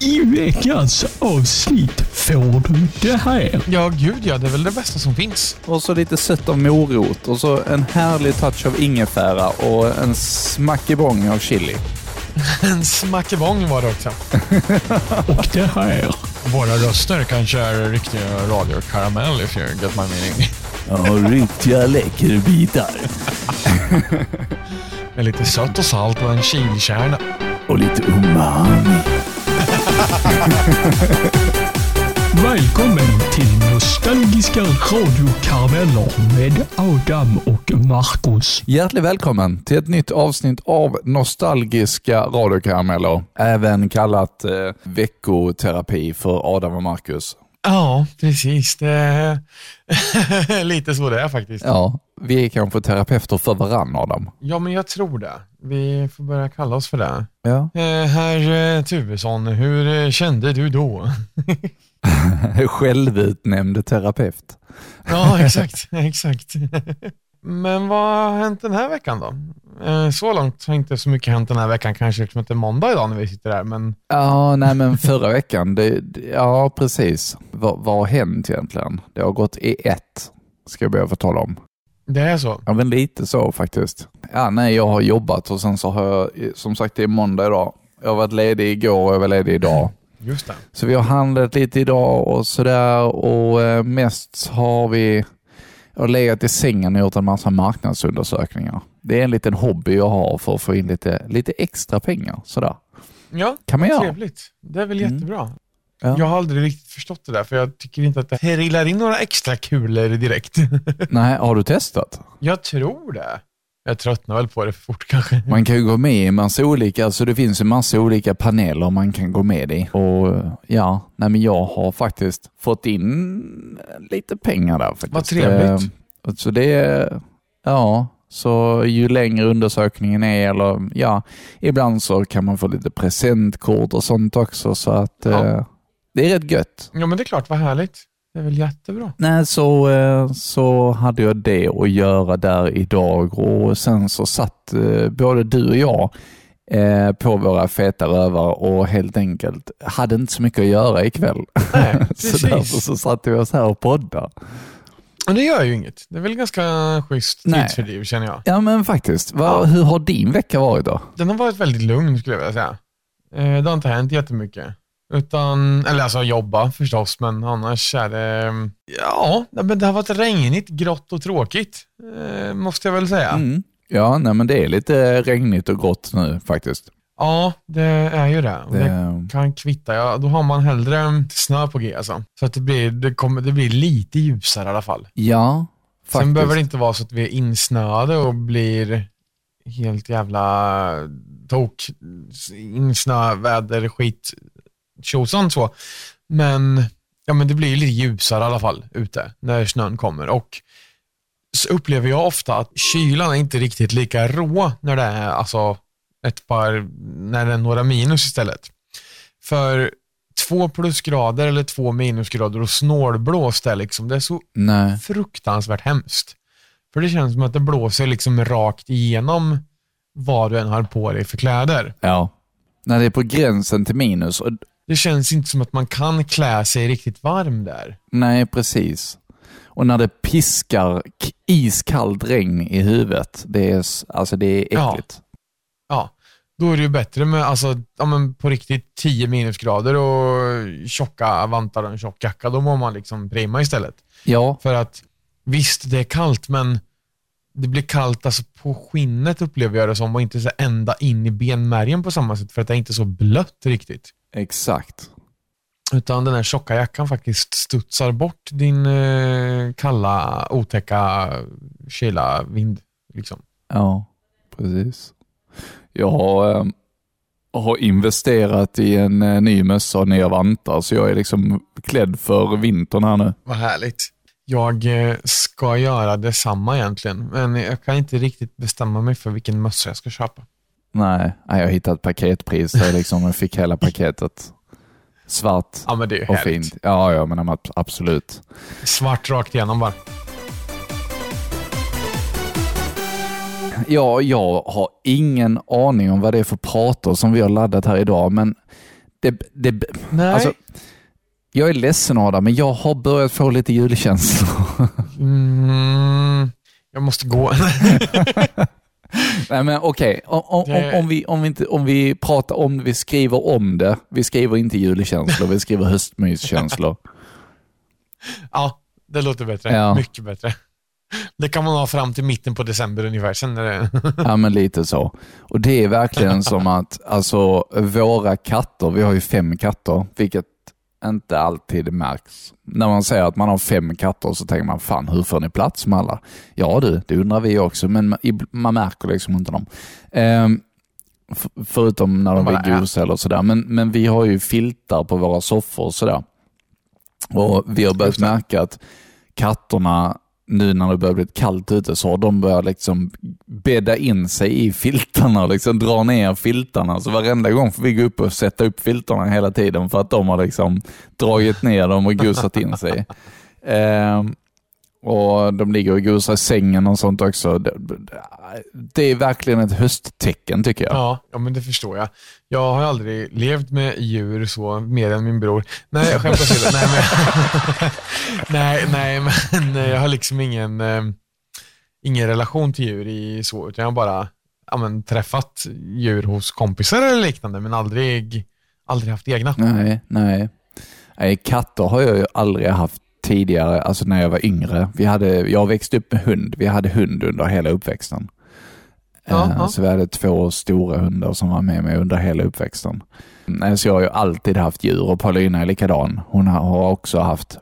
I veckans avsnitt får du det här. Ja, gud ja. Det är väl det bästa som finns. Och så lite sött av morot och så en härlig touch av ingefära och en smackebong av chili. En smackebong var det också. Och det här. Våra röster kanske är riktiga radiokaramell if you get my meaning. Ja, riktiga läckerbitar. Med lite sött och salt och en chilkärna. Och lite umami. Välkommen till Nostalgiska radiokarameller med Adam och Marcus. Hjärtligt välkommen till ett nytt avsnitt av Nostalgiska radiokarameller. Även kallat eh, veckoterapi för Adam och Marcus. Ja, precis. Det är lite så det är faktiskt. Ja, vi är kanske terapeuter för varann Adam. Ja, men jag tror det. Vi får börja kalla oss för det. Ja. Eh, herr eh, Tuvesson, hur eh, kände du då? Självutnämnd terapeut. Ja, exakt. exakt. Men vad har hänt den här veckan då? Eh, Så långt har inte så mycket hänt den här veckan, kanske liksom inte måndag idag när vi sitter här, men Ja, nej men förra veckan, det, det- ja precis. Vad, vad har hänt egentligen? Det har gått i ett, ska jag be att få tala om. det är så. Ja, men lite så faktiskt. Ja, nej, jag har jobbat och sen så har jag, som sagt det är måndag idag. Jag har varit ledig igår och jag var ledig idag. Just det. Så vi har handlat lite idag och sådär och eh, mest har vi jag har legat i sängen och gjort en massa marknadsundersökningar. Det är en liten hobby jag har för att få in lite, lite extra pengar. Sådär. Ja, Kan man göra. trevligt. Det är väl Mm. jättebra. Ja. Jag har aldrig riktigt förstått det där, för jag tycker inte att det trillar in några extra kulor direkt. Nej, har du testat? jag tror det. Jag tröttnar väl på det för fort kanske. Man kan ju gå med i massa olika, alltså det finns en massa olika paneler man kan gå med i. Och ja, nej men jag har faktiskt fått in lite pengar där faktiskt. Vad trevligt. Eh, Så det ja, så ju längre undersökningen är, eller ja, ibland så kan man få lite presentkort och sånt också, så att Ja. eh, det är rätt gött. Ja, men det är klart, vad härligt. Det är väl jättebra. Nej, så, eh, så hade jag det att göra där idag och sen så satt eh, både du och jag eh, på våra feta rövar och helt enkelt hade inte så mycket att göra ikväll. Nej, så precis. därför så satte vi oss här och poddade. Men det gör ju inget. Det är väl ganska schysst tidsfördriv, känner jag. Ja men faktiskt, Ja. hur har din vecka varit då? Den har varit väldigt lugn skulle jag vilja säga. Det har inte hänt jättemycket. Utan, eller alltså jobba förstås, men annars är det, ja, men det har varit regnigt, grått och tråkigt. eh, Måste jag väl säga. Mm. Ja, nej men det är lite regnigt och grått nu faktiskt. Ja, det är ju det. Det Det, kan kvitta. Ja, då har man hellre snö på G alltså. Så att det blir, det kommer, det blir lite ljusare i alla fall. ja, faktiskt. Sen behöver det inte vara så att vi är insnöade och blir helt jävla tok, insnö, väder, skit, tjosan så. Men, ja, men det blir lite ljusare i alla fall ute när snön kommer. Och så upplever jag ofta att kylan är inte riktigt lika rå när det är alltså ett par, när det är några minus istället. För två plusgrader eller två minusgrader och snålblåst är liksom, det är så Nej. fruktansvärt hemskt. För det känns som att det blåser liksom rakt igenom vad du än har på dig för kläder. Ja. När det är på gränsen till minus. Och, Det känns inte som att man kan klä sig riktigt varm där. nej, precis. Och när det piskar iskallt regn i huvudet. Det är, alltså det är Ja. äckligt. Ja, då är det ju bättre med alltså, ja, men på riktigt 10 minusgrader och tjocka vantar och en tjock jacka. Då mår man liksom prima istället. Ja, För att visst, det är kallt, men det blir kallt alltså på skinnet upplever jag det som och inte så ända in i benmärgen på samma sätt för att det är inte så blött riktigt. Exakt. Utan den här tjocka jackan faktiskt studsar bort din eh, kalla, otäcka, kyla vind. Liksom. Ja, precis. Jag har, eh, har investerat i en eh, ny mössa och nya vantar, så jag är liksom klädd för vintern här nu. Vad härligt. Jag eh, ska göra detsamma egentligen, men jag kan inte riktigt bestämma mig för vilken mössa jag ska köpa. Nej, jag har hittat paketpris där liksom jag fick hela paketet. Svart Ja, men det är och härligt. fint. Ja, ja, men ab- absolut. Svart rakt igenom bara. Ja, jag har ingen aning om vad det är för prator som vi har laddat här idag, men Det, det, Nej. alltså, jag är ledsen Adam, men jag har börjat få lite julkänslor. Mm, jag måste gå. Nej men okej, om, om, Det- om, om, vi, om, vi inte, om vi pratar om, vi skriver om det. Vi skriver inte julkänslor, vi skriver höstmyskänslor. ja, det låter bättre. Ja. Mycket bättre. Det kan man ha fram till mitten på december ungefär. Sen är det... Ja, men lite så. Och det är verkligen som att, alltså våra katter, vi har ju fem katter, vilket inte alltid märks. När man säger att man har fem katter så tänker man, fan hur får ni plats med alla? Ja du, det undrar vi också, men man- märker liksom inte dem. Ehm, förutom när de vill gosa eller sådär. Men, men vi har ju filtar på våra soffor och sådär. Och vi har börjat märka att katterna, nu när det börjar bli kallt ute, så har de börjat liksom bädda in sig i filtarna och liksom dra ner filtarna. Så varenda gång får vi gå upp och sätta upp filtarna hela tiden för att de har liksom dragit ner dem och gosat in sig. Ehm, och De ligger och gosar i sängen och sånt också. Det, det är verkligen ett hösttecken tycker jag. Ja, ja, men det förstår jag. Jag har aldrig levt med djur så, mer än min bror. Nej, jag skämtar åsido. Nej, men, nej, nej, men jag har liksom ingen, eh, ingen relation till djur i så, utan jag har bara ja, men, träffat djur hos kompisar eller liknande, men aldrig, aldrig haft egna. Nej, nej. nej. Katter har jag ju aldrig haft tidigare, alltså när jag var yngre. Vi hade, jag växte upp med hund. Vi hade hund under hela uppväxten. Ja, Eh, ja. Så vi hade två stora hundar som var med mig under hela uppväxten. Nej, Så jag har ju alltid haft djur och Paulina är likadan. Hon har- också haft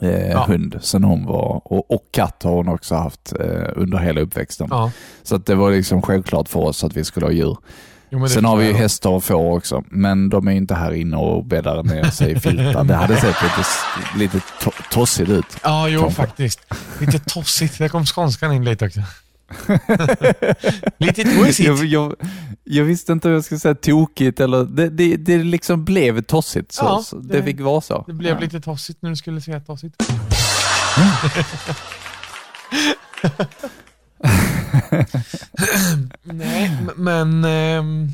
eh, Ja. hund sen hon var, och, och katt har hon också haft eh, under hela uppväxten. Så det var liksom självklart för oss att vi skulle ha djur. Jo, Sen har vi ju hästar och får också, men de är inte här inne och bäddar ner sig i filtar. Det hade sett lite, lite to- tossigt ut. Ja, jo Kanske. faktiskt. Lite tossigt. Där kom skånskan in lite också. lite tossigt. Jag, jag, jag visste inte hur jag skulle säga tokigt eller det, det, det liksom blev tossigt. Så, Ja, det, det- fick vara så. Det blev ja. lite tossigt när du skulle säga tossigt. Nej, men ehm,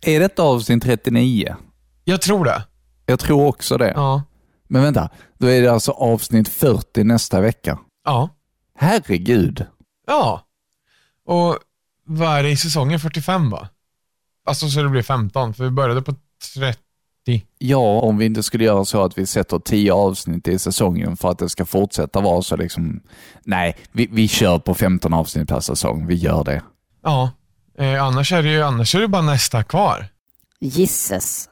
Är detta avsnitt 39? jag tror det. Jag tror också det. Ja. Men vänta, då är det alltså avsnitt 40 nästa vecka. Ja. Herregud. Ja. Och vad är det i säsongen 45 va? Alltså så det blir 15, för vi började på 30. Ja, om vi inte skulle göra så att vi sätter 10 avsnitt i säsongen för att det ska fortsätta vara så liksom... Nej, vi, vi kör på 15 avsnitt per säsong. Vi gör det. Ja. Eh, annars, är det ju, annars är det bara nästa kvar. Gisses.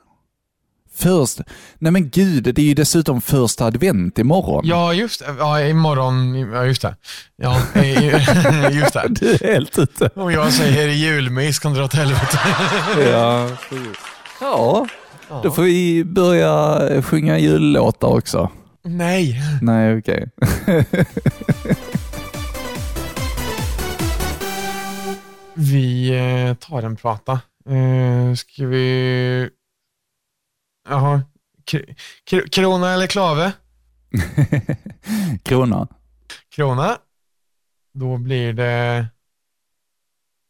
Först... Nej men gud, det är ju dessutom första advent imorgon. Ja, just det. Ja, imorgon. Ja, just det. Ja, eh, just det. Du är helt ute. Och jag säger julmys kan dra åt helvete. Ja, ja, då får vi börja sjunga jullåtar också. Nej. Nej, okej. Vi eh, tar en prata. Eh, ska vi... Jaha. Krona eller klave? Krona. Krona. Då blir det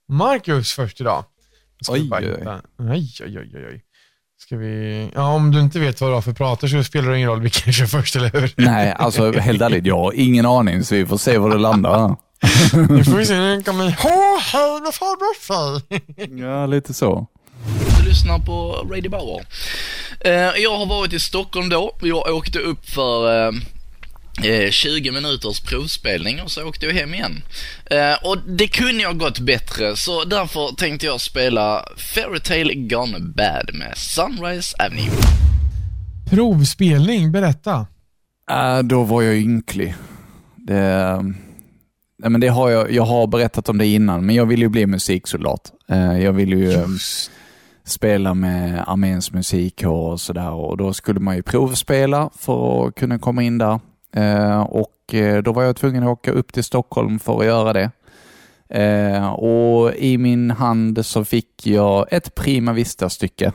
Marcus först idag. Oj, Oj, oj, oj, oj, oj. Ska vi... Ja, om du inte vet vad du har för prater så spelar det ingen roll vilken kör först, eller hur? Nej, alltså helt ärligt, jag har ingen aning så vi får se var det landar. Nu får vi se, nu kommer... Hå, hej, vad farbror säger. Ja, lite så. Du lyssnar på Radio Bauer. Eh, jag har varit i Stockholm då. Jag åkte upp för eh, 20 minuters provspelning och så åkte jag hem igen. Eh, och det kunde jag gått bättre, så därför tänkte jag spela Fairytale Gone Bad med Sunrise Avenue. Provspelning, berätta. Äh, då var jag ynklig. Det, nej, men det har jag, jag har berättat om det innan, men jag vill ju bli musiksoldat. Eh, jag vill ju eh, spela med arméns musikkår och sådär och då skulle man ju provspela för att kunna komma in där. Eh, och eh, då var jag tvungen att åka upp till Stockholm för att göra det. Eh, och i min hand så fick jag ett Prima Vista-stycke.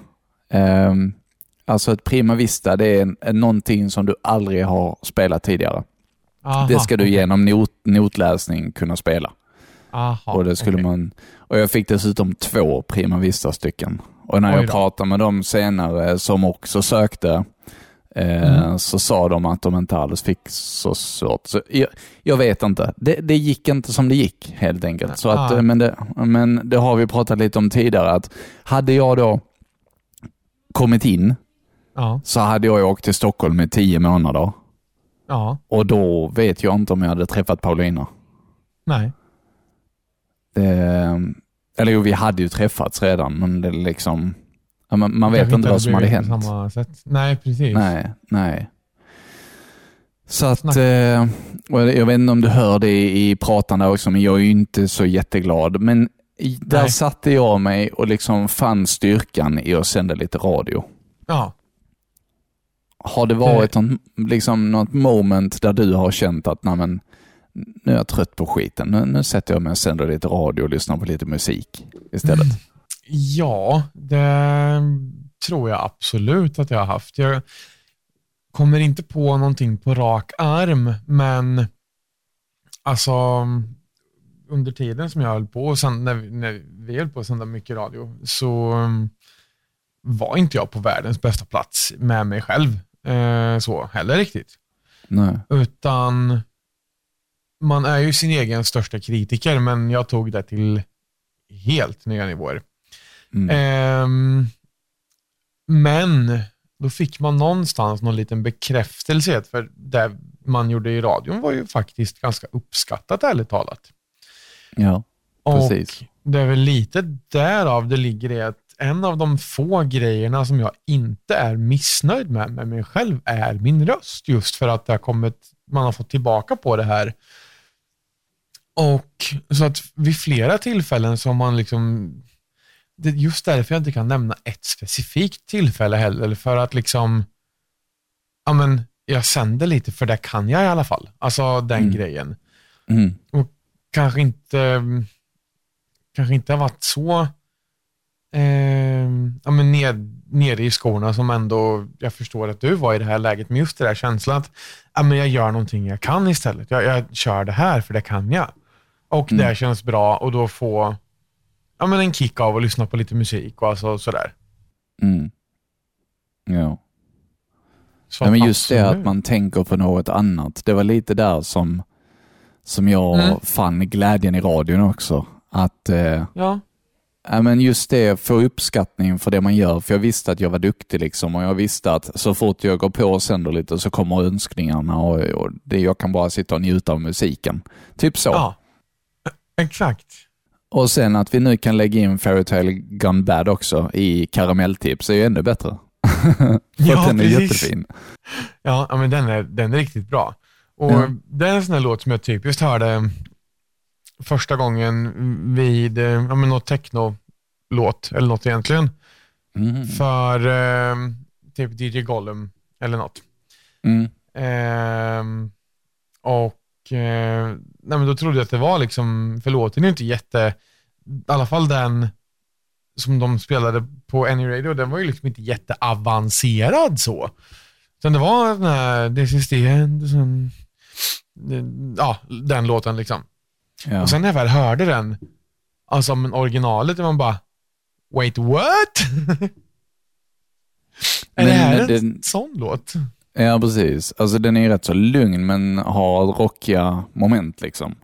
Alltså ett Prima Vista, det är någonting som du aldrig har spelat tidigare. Aha, Det ska du genom not, notläsning kunna spela. Aha, och, det skulle okej. man, och jag fick dessutom två Prima Vista-stycken. Och när jag pratade med dem senare som också sökte, Mm. så sa de att de inte alls fick så svårt. Så jag, jag vet inte. Det, det gick inte som det gick helt enkelt. Så att, Ah. eh, men, det, men det har vi pratat lite om tidigare, att hade jag då kommit in Ja. så hade jag åkt till Stockholm i tio månader Ja. och då vet jag inte om jag hade träffat Paulina. Nej. Det, eller jo, vi hade ju träffats redan, men det liksom... ja, Man, man vet inte vad som hade hänt. Nej, precis. Nej, nej. Så att, eh, jag vet inte om du hör det i pratan där också, men jag är ju inte så jätteglad. Men där Nej. satte jag mig och liksom fann styrkan i att sända lite radio. Ja. Har det varit något, liksom något moment där du har känt att Nej, men, nu är jag trött på skiten, nu, nu sätter jag mig och sänder lite radio och lyssnar på lite musik istället? Ja, det tror jag absolut att jag har haft. Jag kommer inte på någonting på rak arm, men alltså under tiden som jag höll på, och sen när, vi- när vi höll på att sända mycket radio, så um, var inte jag på världens bästa plats med mig själv eh, så heller riktigt. Nej. Utan man är ju sin egen största kritiker, men jag tog det till helt nya nivåer. Mm. Ehm, men då fick man någonstans någon liten bekräftelse, för det man gjorde i radion var ju faktiskt ganska uppskattat ärligt talat. Ja, Och precis. det är väl lite därav det ligger i att en av de få grejerna som jag inte är missnöjd med med mig själv är min röst. Just för att det har kommit, man har fått tillbaka på det här. Och så att vid flera tillfällen har man liksom, det är just därför jag inte kan nämna ett specifikt tillfälle heller, för att liksom, ja men, jag sänder lite för det kan jag i alla fall. Alltså den Mm. grejen Mm. kanske inte kanske inte har varit så eh, ja, men ned, nere i skorna som ändå jag förstår att du var i det här läget. Men just det där känslan att ja, men jag gör någonting jag kan istället. Jag, jag kör det här för det kan jag. Och Mm. det känns bra och då få ja, men en kick av att lyssna på lite musik och alltså sådär. Mm. Ja. Så ja, men just det att man tänker på något annat. Det var lite där som, som jag Mm. fann glädjen i radion också. Att eh, Ja, ja, men just det, få uppskattning för det man gör. För jag visste att jag var duktig liksom och jag visste att så fort jag går på och sänder lite så kommer önskningarna och, och det, jag kan bara sitta och njuta av musiken. Typ så. ja. exakt. Och sen att vi nu kan lägga in Fairytale Gone Bad också i karamelltips är ju ännu bättre. För Ja, att den är precis. jättefin. Ja, men den är, den är riktigt bra. Och Ja. Det är en sån här låt som jag typiskt hörde första gången vid eh, ja, men något techno-låt, eller något egentligen, Mm. för eh, typ DJ Gollum eller något. Mm. Ehm, och eh, nej, men då trodde jag att det var liksom, för låten är inte jätte, i alla fall den som de spelade på Any Radio, den var ju liksom inte jätteavancerad så. Utan det var den här, this is the end, sen, ja, den låten liksom. Ja. Och sen när jag väl hörde den, alltså men originalet, var man bara, wait what? är det här en den- sån låt? Ja, precis. Alltså den är rätt så lugn men har rockiga moment liksom.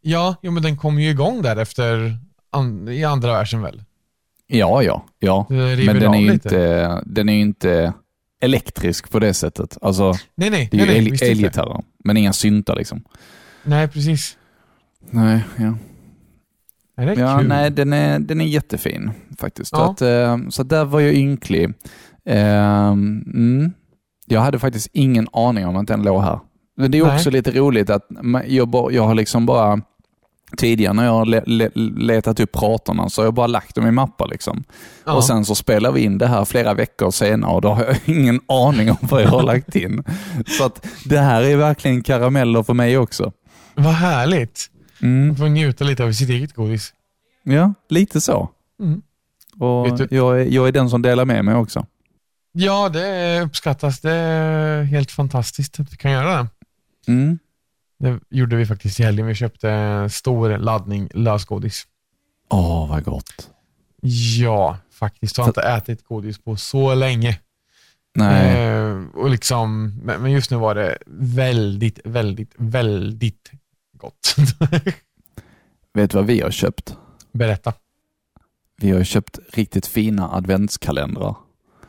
Ja, jo, men den kom ju igång där efter an, i andra versen väl? Ja, ja, ja. Men den är ju inte, den är inte elektrisk på det sättet. Alltså, Nej, nej, det är nej, ju elgitarrer, men inga syntar liksom. Nej, precis. Nej, ja. Nej, det är Ja, kul. nej, den är, den är jättefin faktiskt. Ja. Att, eh, så där var jag ynklig. Eh, mm. Jag hade faktiskt ingen aning om att den låg här. Men det är Nej. också lite roligt att jag, bara, jag har liksom bara Tidigare när jag har le, le, letat upp pratorna så har jag bara lagt dem i mappar. Liksom. ja. Och sen så spelar vi in det här flera veckor senare och då har jag ingen aning om vad jag har lagt in. Så att det här är verkligen karameller för mig också. Vad härligt. Mm. Man får njuta lite av sitt eget godis. Ja, lite så. Mm. Och jag, är, jag är den som delar med mig också. Ja, det uppskattas. Det är helt fantastiskt att vi kan göra det. Mm. Det gjorde vi faktiskt i helgen. Vi köpte en stor laddning lösgodis. Åh, vad gott. Ja, faktiskt. Jag har inte ätit godis på så länge. Nej. Eh, och liksom, men men just nu var det väldigt, väldigt, väldigt gott. Vet du vad vi har köpt? Berätta. Vi har köpt riktigt fina adventskalendrar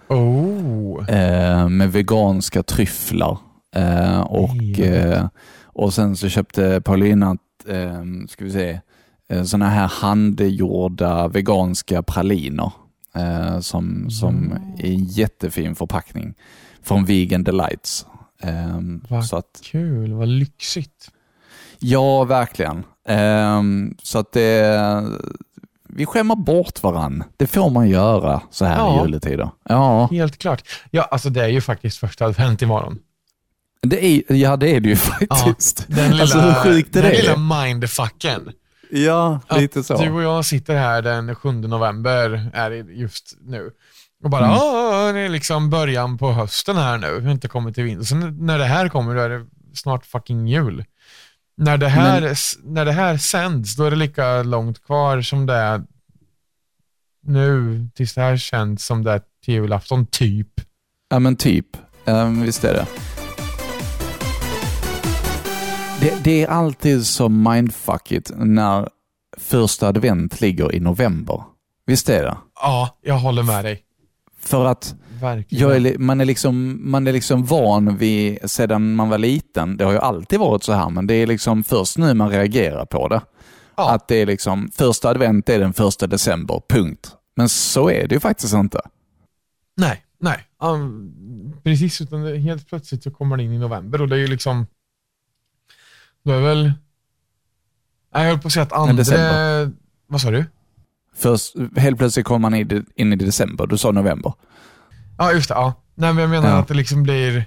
Oh. eh, med veganska tryfflar. Eh, och, eh, och sen så köpte Paulina, eh, ska vi se, eh, såna här handgjorda veganska praliner eh, som, som är en jättefin förpackning från Vegan Delights. Eh, Vad så att, Kul, vad lyxigt. ja, verkligen. Så att det, vi skämmer bort varann. Det får man göra så här Ja. i juletider. Ja, Helt klart. Ja, alltså det är ju faktiskt första advent imorgon. det är, ja, det är det ju faktiskt. Den lilla, alltså hur sjukt är den det? lilla mindfucken. Ja, lite så. Du och jag sitter här den 7 november, är det just nu. Och bara, Mm. "Åh, det är liksom början på hösten här nu. Vi har inte kommit till vintern. När det här kommer, då är det snart fucking jul. När det här, när det här sänds, då är det lika långt kvar som det är nu, tills det här känns som det är till julafton, typ. Ja, men typ. Um, visst är det. det. Det är alltid så mindfuckigt när första advent ligger i november. Visst är det? Ja, jag håller med dig. För att Verkligen. är, man, är liksom, man är liksom van vid, sedan man var liten, det har ju alltid varit så här, men det är liksom först nu man reagerar på det. Ja. Att det är liksom, första advent är den första december, punkt. Men så är det ju faktiskt inte. Nej, nej. Um, precis, utan det, helt plötsligt så kommer det in i november och det är ju liksom... Då är väl... Jag höll på att säga att andra... december. Vad sa du? Först, helt plötsligt kommer man in i december, du sa november. Ja, just det. Ja. Nej, men jag menar Ja. att det liksom blir...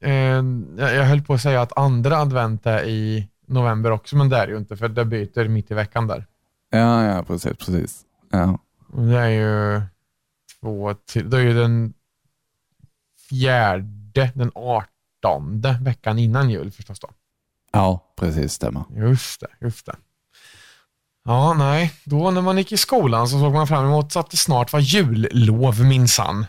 Eh, jag jag höll på att säga att andra advent är i november också, men det är det ju inte, för det byter mitt i veckan där. Ja, ja, precis, precis. Ja. Och det är ju två till... Det är ju den fjärde, den artonde veckan innan jul förstås då. ja, precis, stämmer. Just det, just det. Ja, nej. Då när man gick i skolan så såg man fram emot att det snart var jullov minsann.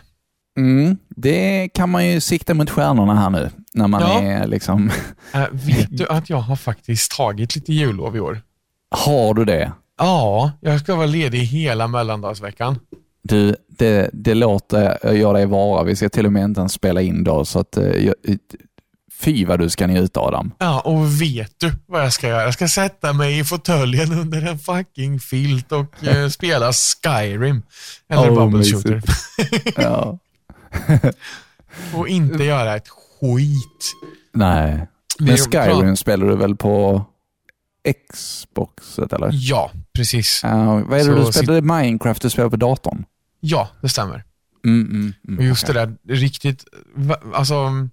Mm, det kan man ju sikta mot stjärnorna här nu, när man Ja. är liksom... Äh, vet du att jag har faktiskt tagit lite jullov i år? Har du det? Ja, jag ska vara ledig hela mellandagsveckan. Du, det, det låter jag dig vara. Vi ska till och med inte ens spela in då, så att... eh, jag- Fy vad du ska njuta Adam. Ja, och vet du vad jag ska göra? Jag ska sätta mig i fåtöljen under en fucking filt och eh, spela Skyrim. Eller Åh, Bubble. Shooter. Ja. Och inte göra ett skit. Nej. Men Skyrim spelar du väl på Xboxet eller? Ja, precis. Ja, vad är det Så du spelar? Är Minecraft du spelar på datorn? Ja, det stämmer. Mm, mm, mm, Och just okej. det där, riktigt, alltså,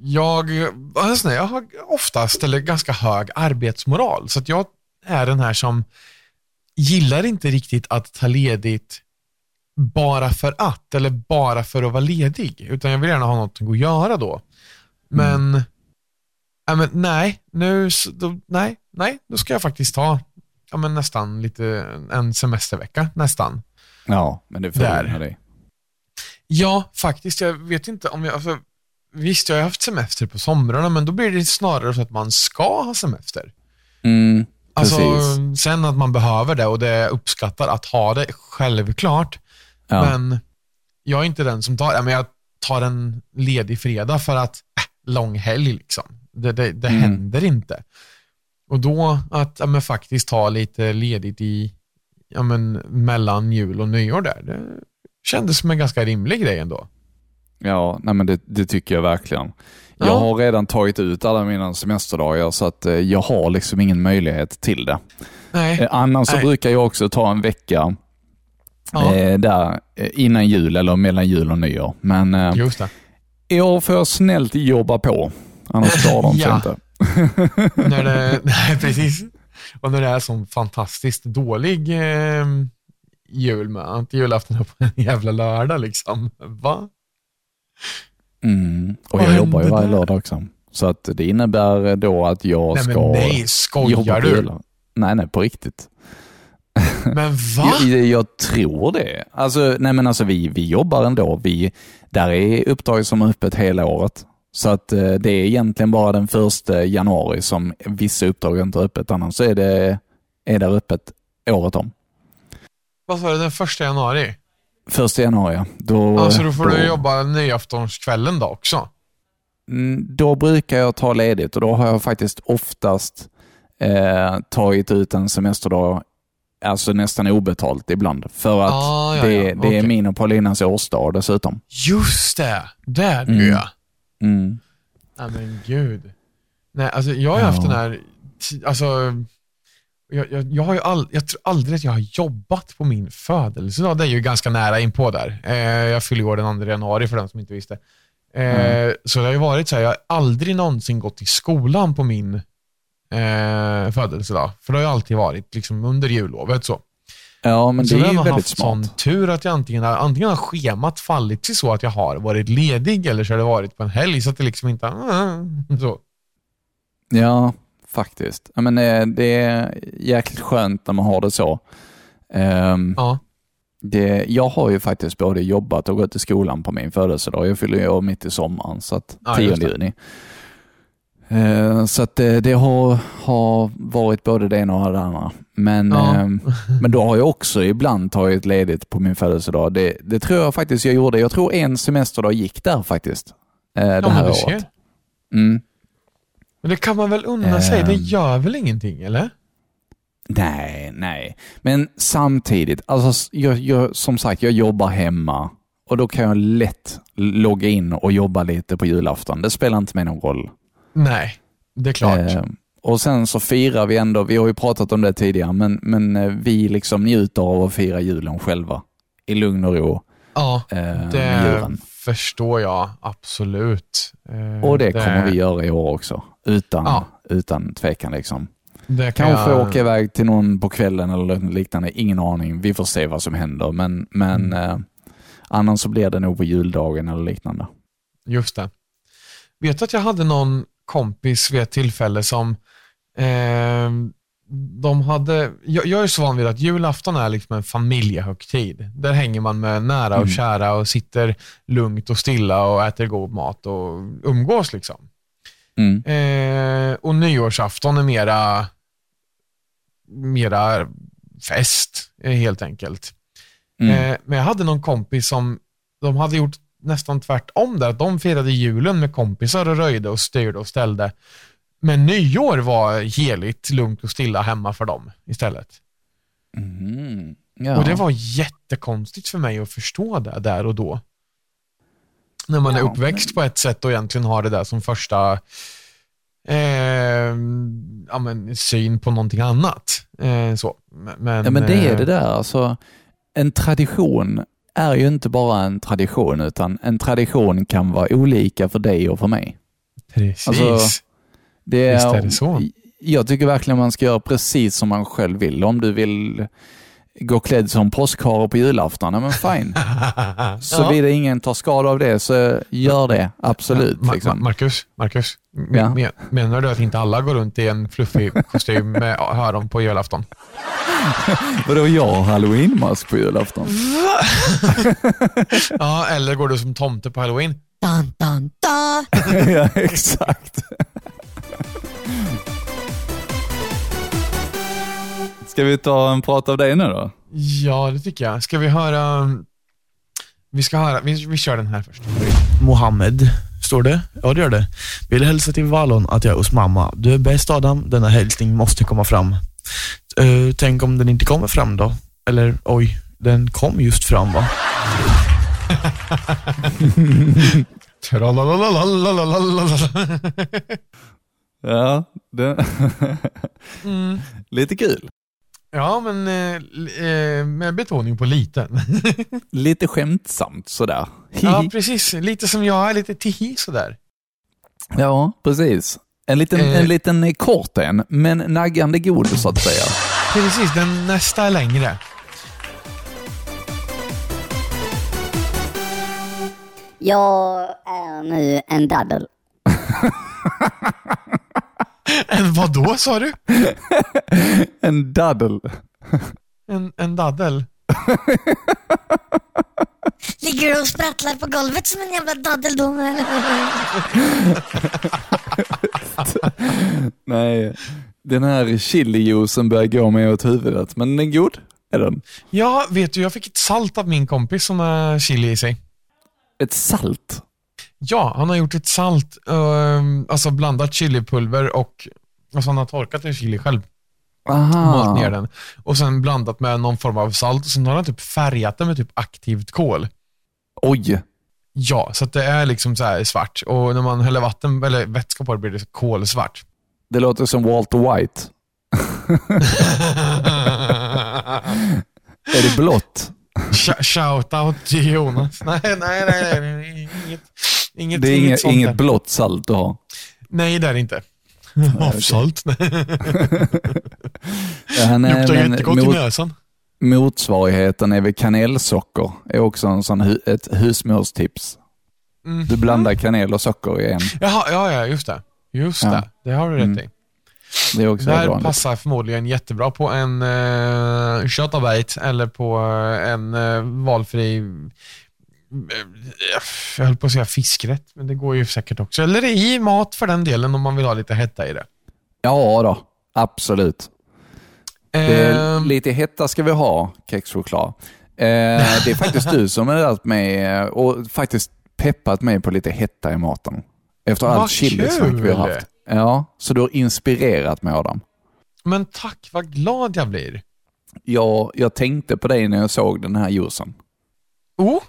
jag, alltså, jag har oftast, eller ganska hög arbetsmoral, så att jag är den här som gillar inte riktigt att ta ledigt bara för att, eller bara för att vara ledig, utan jag vill gärna ha något att göra då. Men, ja, men nej, nu, då, nej, nej, då ska jag faktiskt ta ja, men nästan lite, en semestervecka, nästan. Ja, men det med dig. Ja, faktiskt. Jag vet inte om jag... Alltså, visst, jag har haft semester på somrarna, men då blir det snarare så att man ska ha semester. Mm, Alltså, sen att man behöver det och det uppskattar att ha det, självklart. Ja. Men jag är inte den som tar, ja, men jag tar en ledig fredag för att, äh, lång helg liksom. Det, det, det Mm. händer inte. Och då att ja, men faktiskt ta lite ledigt i, ja, men, mellan jul och nyår där, det kändes som en ganska rimlig grej ändå. Ja, nej men det, det tycker jag verkligen. Ja. Jag har redan tagit ut alla mina semesterdagar så att eh, jag har liksom ingen möjlighet till det. Nej. Eh, annars så Nej. brukar jag också ta en vecka Ja. eh, där eh, innan jul eller mellan jul och nyår. Men eh, Just det. i år får jag snällt jobba på. Annars klarar de sig Ja. inte. när det, nej, precis. Och när det är sån fantastiskt dålig eh, jul med att julafton är på en jävla lördag liksom. Va? Mm. Och jag jobbar ju varje där? lördag också. Så att det innebär då att jag Nej ska nej, jobba skojar på du? Nej, nej, på riktigt. Men va? Jag, jag tror det. Alltså, nej men alltså vi, vi jobbar ändå. Vi, där är uppdrag som är öppet hela året. Så att eh, det är egentligen bara den första januari som vissa uppdrag inte är öppet. Annars så är det, är där öppet året om. Vad sa du, den första januari? Första januari, ja. Då, Alltså då får du jobba nyaftonskvällen då också? Mm, Då brukar jag ta ledigt och då har jag faktiskt oftast eh, tagit ut en semesterdag, alltså nästan obetalt ibland. För att Ah, ja, det, ja, det är okej. min och Paulinas årsdag dessutom. Just det! Där Mm. ja. Mm. Nej men gud. Nej, alltså jag har ju haft Ja. den här, alltså, jag, jag, jag har ju all, jag tror aldrig att jag har jobbat på min födelsedag. Det är ju ganska nära inpå där. Eh, jag fyller år den 2 januari för den som inte visste. Eh, Mm. Så det har ju varit så här, jag har aldrig någonsin gått i skolan på min eh, födelsedag. För det har ju alltid varit liksom under jullovet så. Ja, men så det jag är har ju väldigt haft sån smart. tur att jag antingen har, antingen har schemat fallit till så att jag har varit ledig eller så har det varit på en helg så att det liksom inte så. Ja, faktiskt. Ja, men eh, det är jäkligt skönt när man har det så. Ehm, Ja. det, jag har ju faktiskt både jobbat och gått i skolan på min födelsedag. Jag fyller ju år mitt i sommaren, så att Ja, 10 just det. juni. Eh, Så att det, det har, har varit både det ena och det andra. Men, Ja. ehm, men då har jag också ibland tagit ledigt på min födelsedag. Det, det tror jag faktiskt jag gjorde. Jag tror en semesterdag gick där faktiskt. eh, Det Ja, här men året. Mm. Men det kan man väl unna sig? Det Ehm. gör väl ingenting, eller? Nej, nej. Men samtidigt, alltså, jag, jag, som sagt, jag jobbar hemma och då kan jag lätt logga in och jobba lite på julafton. Det spelar inte mig någon roll. Nej, det är klart. Eh, och sen så firar vi ändå, vi har ju pratat om det tidigare, men, men eh, vi liksom njuter av att fira julen själva. I lugn och ro. ja, Eh, det förstår jag absolut. Eh, Och det, kommer vi göra i år också. Utan, Ja. utan tvekan. Liksom. det kan Kanske jag, åka iväg till någon på kvällen eller liknande. Ingen aning. Vi får se vad som händer. Men, men Mm. eh, annars så blir det nog på juldagen eller liknande. Just det. Vet du att jag hade någon kompis vid ett tillfälle som eh, de hade, jag, jag är så van vid att julafton är liksom en familjehögtid. Där hänger man med nära och Mm. kära och sitter lugnt och stilla och äter god mat och umgås. liksom. Mm. Eh, och nyårsafton är mera, mera fest, eh, helt enkelt. Mm. Eh, men jag hade någon kompis som, de hade gjort nästan tvärtom där. Att de firade julen med kompisar och röjde och styrde och ställde. Men nyår var heligt, lugnt och stilla hemma för dem istället. Mm. Ja. Och det var jättekonstigt för mig att förstå det där och då. När man är Ja, uppväxt på ett sätt och egentligen har det där som första eh, ja, men, syn på någonting annat. Eh, så. Men, ja, men det är eh, det där. Alltså, en tradition är ju inte bara en tradition, utan en tradition kan vara olika för dig och för mig. Precis. Alltså, Det Visst är det så. Jag tycker verkligen man ska göra precis som man själv vill. Om du vill gå klädd som påskhare på julafton, men fine. Såvida ingen tar skada av det, så gör det. Absolut. Ma- liksom. Marcus, Marcus Ja. men, menar du att inte alla går runt i en fluffig kostym med öron på julafton? Vadå, jag har halloweenmask på julafton? Ja, eller går du som tomte på halloween? Dun, dun, dun. ja, exakt. Ska vi ta en prat av dig nu då? Ja, det tycker jag. Ska vi höra... Vi ska höra, vi, vi kör den här först. Mohammed, står det? Ja, det gör det. Vill hälsa till Vallon att jag är hos mamma. Du är bäst Adam, denna hälsning måste komma fram. Eh, tänk om den inte kommer fram då? Eller oj, den kom just fram va? Ja, det... Mm. lite kul. Ja, men eh, eh, med betoning på liten. Lite skämtsamt sådär. ja, precis. Lite som jag är, lite tihi sådär. Ja, precis. En liten, Eh. en liten kort en, men naggande god så att säga. Precis, den nästa är längre. Jag är nu en daddel. En vad då sa du? En daddel. En, en daddel. Ligger du och sprattlar på golvet som en jävla daddeldom? Nej, den här chilijuicen börjar gå mig åt huvudet, men den är god. Är den? Ja, vet du, jag fick ett salt av min kompis som har chili i sig. Ett salt? Ja, han har gjort ett salt, ehm, alltså blandat chilipulver och alltså han har torkat en chili själv. Malt ner Aha. den. Och sen blandat med någon form av salt och sen har han typ färgat den med typ aktivt kol. Oj. Ja, så det är liksom så svart. Och när man häller vatten eller vätska på det blir det kolsvart. Det låter som Walter White. Är det blått? Sh- Shoutout till Jonas. Nej, nej, nej. nej, nej. Inget, inget, Det är inget inget, inget blått salt du har. Nej, det är det inte. Havssalt. Ja, Luktar jättegott i mot, näsan. motsvarigheten är väl kanelsocker. är också en sån hu, ett husmorstips. Mm. Du blandar kanel och socker i en. Jaha, ja, ja, just det. Just Ja. det. Det har du rätt Mm. i. Det är också Det här passar förmodligen jättebra på en uh, köttabite eller på eh, en uh, valfri, eh, jag höll på att säga fiskrätt, men det går ju säkert också. Eller i mat för den delen om man vill ha lite hetta i det. Ja då, absolut. Ehm, lite hetta ska vi ha, kexchoklad. Eh, det är faktiskt du som har lärt mig eh, och faktiskt peppat mig på lite hetta i maten. Efter Vad allt chilisnack vi har haft. Ja, så du har inspirerat mig Adam. men tack, vad glad jag blir. Jag, jag tänkte på dig när jag såg den här juicen Oh,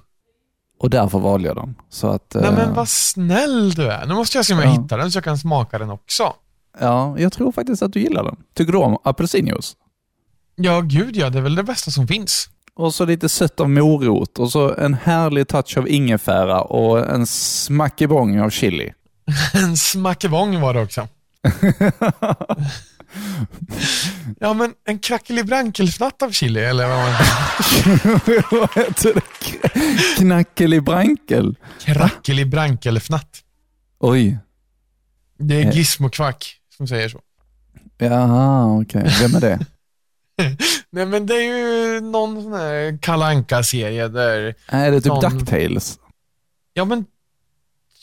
och därför valde jag den. Så att, nej eh, men vad snäll du är. Nu måste jag se om jag Ja. hittar den så jag kan smaka den också. Ja, jag tror faktiskt att du gillar den. Tycker du om apelsinjuice? Ja, gud ja, det är väl det bästa som finns. Och så lite sött av morot och så en härlig touch av ingefära och en smackebång av chili. En smackebång var det också. Ja, men en krackelibrankelfnatt av chili, eller vad man Vad heter det? Knackelibrankel? Krackelibrankelfnatt. Oj. Det är Eh. Gizmo-kvack som säger så. Jaha, okej. Vem är det? Nej, men det är ju någon sån här Kalle Anka-serie där, Är det typ Sån- Ducktails? ja men,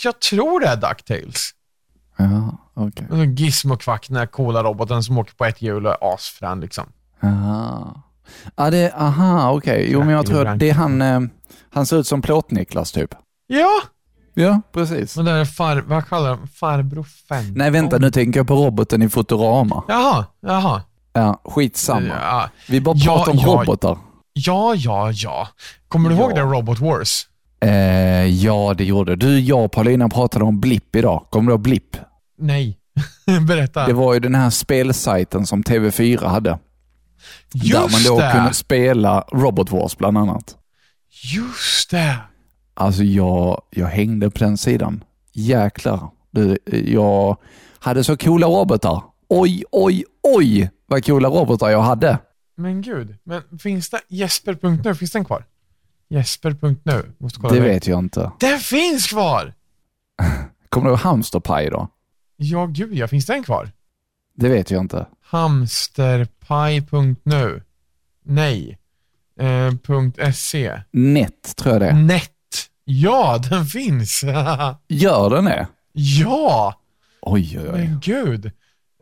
jag tror det är DuckTales. Ja, Okay. Gizmo-kvack, den här coola roboten som åker på ett hjul och är asfrän liksom. Aha. Ja, det, aha, okej. Jo, men jag tror att det är han, eh, han ser ut som Plåt-Niklas typ. Ja, Ja, precis. men det är far, vad kallar de Farbror Fenton? Nej, vänta, nu tänker jag på roboten i Futurama. Jaha, jaha. Ja, skitsamma. Ja, Vi bara Ja, pratar om ja. robotar. ja, ja. ja. Kommer du Ja. ihåg det Robot Wars? Eh, ja, det gjorde du. Jag och Paulina pratade om Blipp idag. Kommer du ihåg Blipp? Nej. Berätta. Det var ju den här spelsajten som TV4 hade. Just där man då det! kunde spela Robot Wars bland annat. Just det! Alltså jag, jag hängde på den sidan. Jäklar. Jag hade så coola robotar. Oj, oj, oj vad coola robotar jag hade. Men gud, men finns det Jesper.nu, finns den kvar? Jesper.nu, måste kolla Det det. vet jag inte. Den finns kvar! Kommer du ihåg Hamsterpaj då? Ja, gud ja, finns den kvar? Det vet jag inte. Hamsterpaj.nu Nej. Eh, .se Net tror jag det är. Net. Ja, den finns! Gör den det? ja! Oj, oj, oj. Men gud.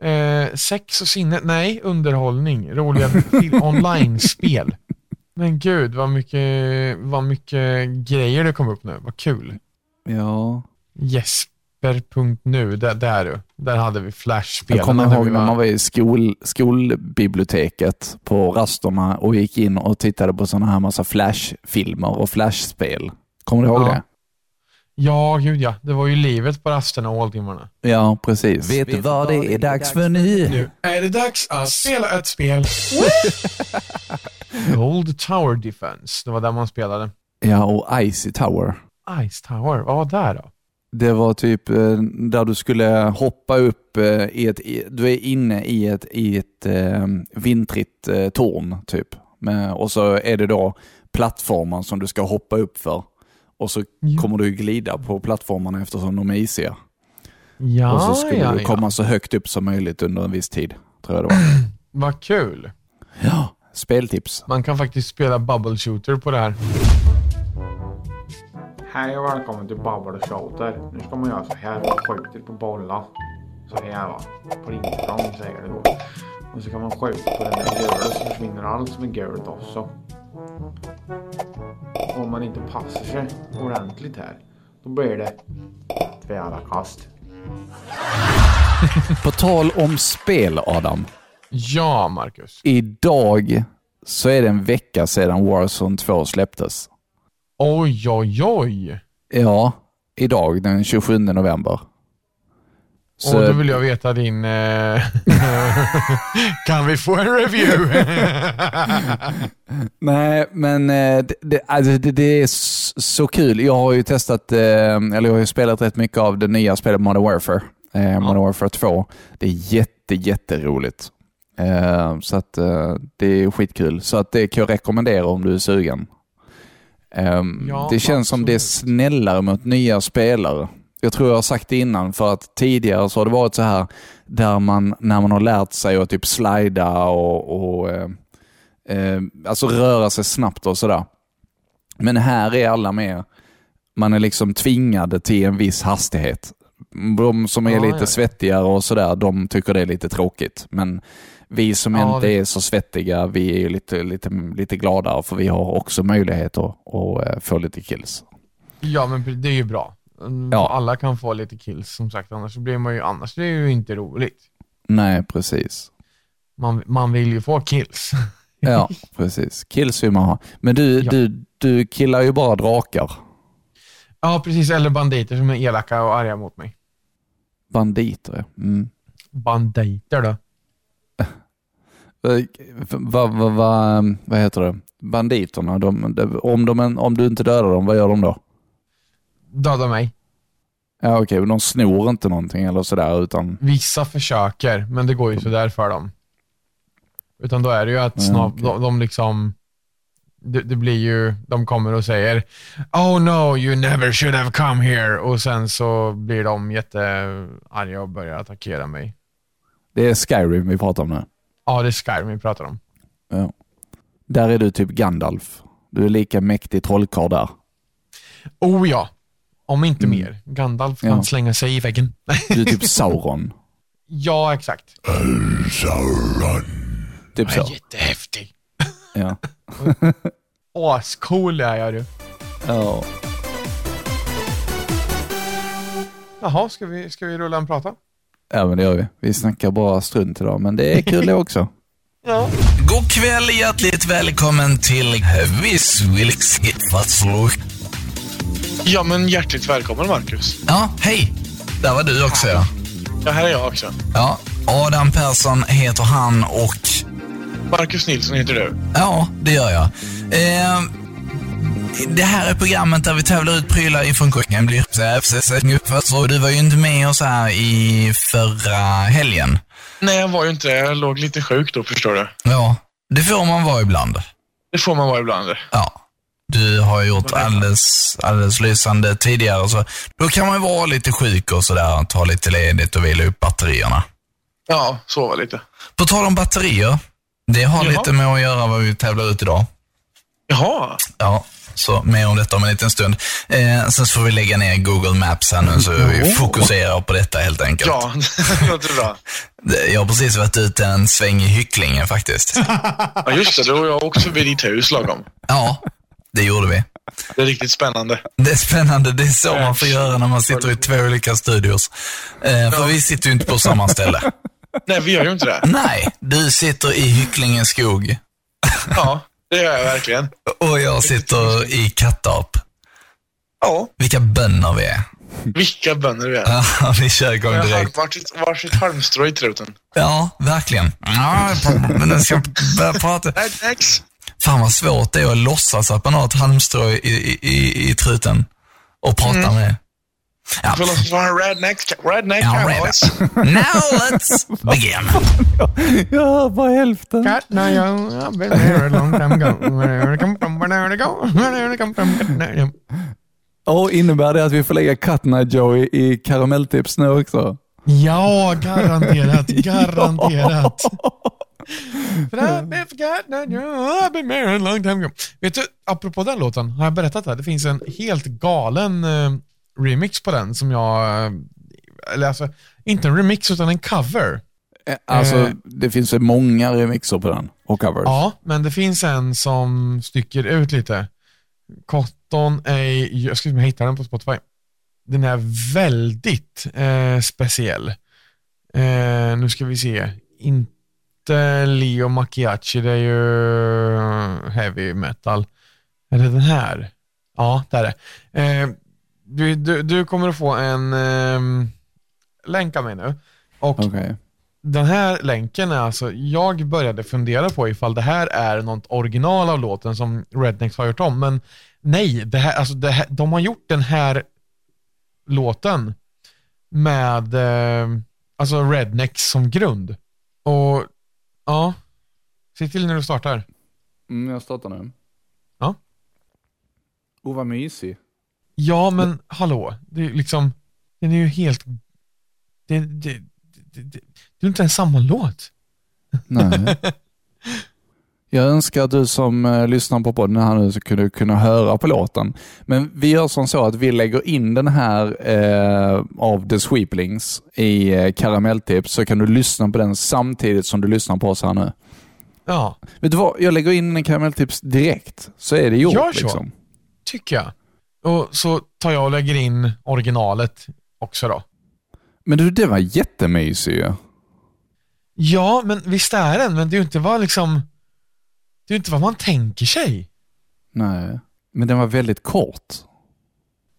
Eh, sex och sinne, nej, underhållning, roliga online-spel. Men gud, vad mycket, vad mycket grejer det kom upp nu. Vad kul. Ja. Jesper.nu, där, där du. Där hade vi flashspel. Jag kommer ihåg när man var i skol, skolbiblioteket på rasterna och gick in och tittade på sådana här massa flashfilmer och flashspel. Kommer du ihåg Ja. det? Ja, gud ja. Det var ju livet på rasterna och håltimmarna. Ja, precis. Vet du vad det är dags för nu? Nu är det dags att spela ett spel. Gold Tower Defense. Det var där man spelade. Ja, och Icy Tower. Ice Tower, vad var det då? Det var typ eh, där du skulle hoppa upp eh, i ett, du är inne i ett, i ett eh, vintrigt torn typ. Och så är det då plattformar som du ska hoppa upp för. Och så Ja. kommer du glida på plattformarna eftersom de är isiga. Ja, och så skulle ja, du ja. komma så högt upp som möjligt under en viss tid. Tror jag det var. Vad kul. Ja, speltips. Man kan faktiskt spela bubble shooter på det här. Hej och välkommen till Bubble Shooter. Nu ska man göra så här. Skjuter på bollar. Så här va. Springsprång säger det då. Och så kan man skjuta på den där gula så försvinner allt som är gult också. Om man inte passar sig ordentligt här. Då blir det tvära kast. På tal om spel, Adam. Ja, Marcus. Idag så är det en vecka sedan Warzone 2 släpptes. Oj, oj, oj. Ja, idag den 27 november. Så, Och då vill jag veta din... Eh... kan vi få en review? Nej, men eh, det, alltså det, det är så kul. Jag har ju testat, eh, eller jag har ju spelat rätt mycket av det nya spelet Modern Warfare. Eh, Modern Warfare 2. Det är jätte, jätteroligt. Eh, så att det är skitkul. Så att det kan jag rekommendera om du är sugen. Eh, Ja, det känns som det är absolut. snällare mot nya spelare. Jag tror jag har sagt det innan, för att tidigare så har det varit så här där man, när man har lärt sig att typ slida och, och eh, eh, alltså röra sig snabbt och sådär. Men här är alla med, man är liksom tvingade till en viss hastighet. De som är Ja, lite ja. svettigare och sådär, de tycker det är lite tråkigt. Men vi som Ja, inte det- är så svettiga, vi är ju lite, lite, lite gladare för vi har också möjlighet att, att eh, få lite kills. ja, men det är ju bra. Mm, Ja. Alla kan få lite kills som sagt, annars blir man ju, annars blir det ju inte roligt. Nej, precis. Man, man vill ju få kills. Ja, precis. Kills vill man ha. Men du, Ja. du, du killar ju bara drakar. Ja, precis. Eller banditer som är elaka och arga mot mig. Banditer, ja. Mm. Banditer då? Vad va, va, vad heter det? Banditerna, de, de, om, de, om du inte dödar dem, vad gör de då? Döda mig. Ja, okej, men de snor inte någonting eller sådär, utan... Vissa försöker, men det går ju sådär för dem. Utan då är det ju att snab- okej. de, de liksom, det, det blir ju, de kommer och säger Oh no, you never should have come here. Och sen så blir de jättearga och börjar attackera mig. Det är Skyrim vi pratar om nu. Ja, det är Skyrim vi pratar om. Ja. Där är du typ Gandalf. Du är lika mäktig trollkarl där. Oh ja, om inte Mm. mer. Gandalf kan Ja. slänga sig i väggen. Du är typ Sauron. ja, exakt. Typ Jag är så. jättehäftig. Ja. Ascool är jag du. ja. Jaha, ska vi, ska vi rulla en prata? Ja, men det gör vi. Vi snackar bara strunt idag, men det är kul det också. Ja. God kväll, hjärtligt välkommen till Viss Wilks. Ja, men hjärtligt välkommen Marcus. Ja, hej. Där var du också ja. Ja, här är jag också. Ja, Adam Persson heter han och Marcus Nilsson heter du. ja, det gör jag. Eh, det här är programmet där vi tävlar ut prylar ifrån kungen. Blir Du var ju inte med oss här i förra helgen. Nej, jag var ju inte. Jag låg lite sjuk då, förstår du. Ja, det får man vara ibland. Det får man vara ibland. Ja. Du har gjort alldeles, alldeles lysande tidigare, så då kan man ju vara lite sjuk och sådär, ta lite ledigt och vila upp batterierna. Ja, sova lite. På tal om batterier, det har Jaha. lite med att göra vad vi tävlar ut idag. Jaha. Ja, så mer om detta om en liten stund. Eh, sen så får vi lägga ner Google Maps här nu, så vi fokuserar på detta helt enkelt. Ja, det låter bra. Jag har precis varit ute en sväng i Hycklinge faktiskt. Ja, just det. Då har jag också förbi ditt hus lagom. Ja, det gjorde vi. Det är riktigt spännande. Det är spännande. Det är så man får göra när man sitter i två olika studios. Eh, för vi sitter ju inte på samma ställe. Nej, vi gör ju inte det. Nej, du sitter i Hycklinge skog Ja, det gör jag verkligen. och jag sitter i Kattarp. Ja, Vilka bönder vi är. vilka bönder vi är. Ja, vi kör igång direkt. varsitt, varsitt halmstrå i truten. Ja, verkligen. Ja, men nu ska jag börja prata. Fan vad svårt det är att låtsas att man har ett halmstrå i, i, i, i truten och prata med. Ja. En redneck, redneck Ja, cowboys. Now let's begin. Jag hör bara hälften. Cat, no, I've been here a long time ago. Where they come from, where they go, where they come from. Och innebär det att vi får lägga Katna Joe i, i karamelltips nu också? Ja, garanterat. Garanterat. But I've been forgotten, I've been married a long time ago. Vet du, apropå den låten, har jag berättat det? Det finns en helt galen eh, remix på den som jag, eh, eller alltså, inte en remix utan en cover. Eh, Alltså, Eh. det finns ju många remixer på den och covers. Ja, men det finns en som sticker ut lite. Cotton A, jag ska se om jag hittar den på Spotify. Den är väldigt eh, speciell. Eh, nu ska vi se. Inte Leo Macchiacci, det är ju heavy metal. Är det den här? Ja, det är det. Du, du, du kommer att få en eh, länk av mig nu. Och Okej. den här länken är alltså, jag började fundera på ifall det här är något original av låten som Rednex har gjort om, men nej, det här, alltså det här, de har gjort den här låten med eh, alltså Rednex som grund. Och ja, se till när du startar. Mm, jag startar nu. Ja. Oh, vad mysig. Ja, men hallå, det är liksom, den är ju helt, det, det, det, det, det, är inte ens samma låt. Nej. Jag önskar att du som eh, lyssnar på podden här nu skulle kunna höra på låten. Men vi gör som så att vi lägger in den här eh, av The Sweeplings i eh, karamelltips så kan du lyssna på den samtidigt som du lyssnar på oss här nu. Ja, Vet du vad? Jag lägger in en karamelltips direkt så är det gjort. Gör så. Liksom. tycker jag. Och så tar jag och lägger in originalet också då. Men du, det var jättemysig ju. Ja, men visst är den, men det är ju inte vad liksom, det är ju inte vad man tänker sig. Nej, men den var väldigt kort.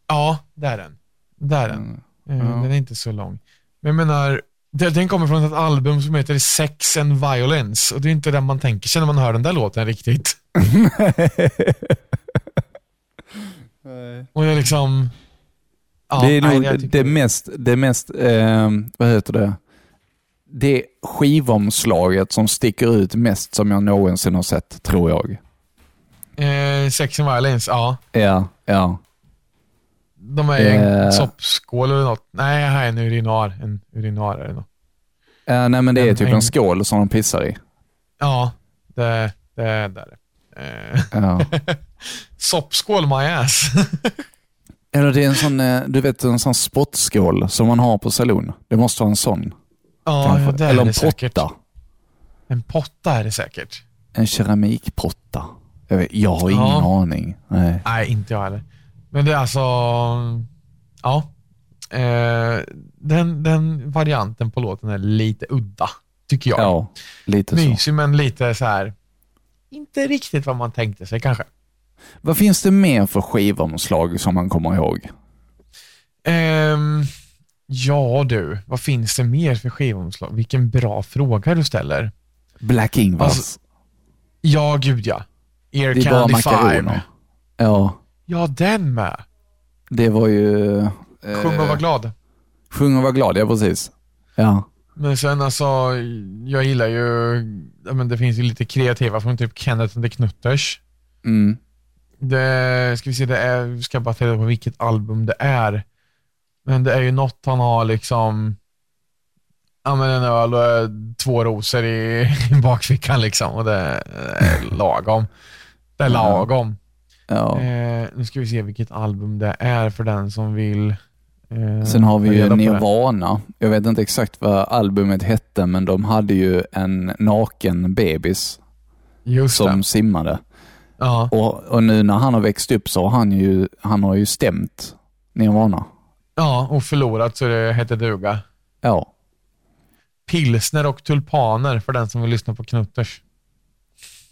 Ja, det är den. Det är den. Mm. Eh, Ja. Den är inte så lång. Men jag menar, den den kommer från ett album som heter Sex and Violence och det är inte den man tänker sig när man hör den där låten riktigt. Liksom... Ja, det är nej, nog jag det, det mest, det mest eh, vad heter det? Det skivomslaget som sticker ut mest som jag någonsin har sett, tror jag. Eh, Sex and Violence, ja. Ja, ja. De är i en Eh. soppskål eller något. Nej, här är en urinoar. En urinoar är det nog. Eh, nej, men det är En- typ en- en skål som de pissar i. Ja, det, det, det är det. Eh, Ja. soppskål my ass. Eller det är en sån, eh, du vet en sån spottskål som man har på saloon. Det måste vara en sån. ja, ja, Eller en det säkert. potta. En potta är det säkert. En keramikpotta. Jag, vet, jag har ingen Ja. aning. Nej. Nej, inte jag heller. Men det är alltså, ja. Eh, den, den varianten på låten är lite udda, tycker jag. Ja, lite så. Mysig, men lite så här. inte riktigt vad man tänkte sig kanske. Vad finns det mer för skivomslag som man kommer ihåg? Ehm, ja du, vad finns det mer för skivomslag? Vilken bra fråga du ställer. Black Ingvars. Alltså, Ja, gud ja. Ear det är bara Candy 5. makaroner. Ja, Ja, den med. det var ju... Eh, Sjung och var glad. Sjung och var glad, ja precis. Ja. Men sen alltså, jag gillar ju, men det finns ju lite kreativa från typ Kenneth and the Knutters. Mm. Det, ska vi se, det är, ska bara ta reda på vilket album det är. Men det är ju något han har liksom, ja men en öl och eh, två rosor i, i bakfickan liksom och det är lagom. Det är lagom. ja. Eh, nu ska vi se vilket album det är för den som vill eh, Sen har vi ju. Nirvana. Jag vet inte exakt vad albumet hette, men de hade ju en naken bebis Just som det. simmade. Ja. Och, och nu när han har växt upp så har han ju, han har ju stämt Nirvana. ja, och förlorat så det heter duga. Ja. Pilsner och tulpaner för den som vill lyssna på Knutters.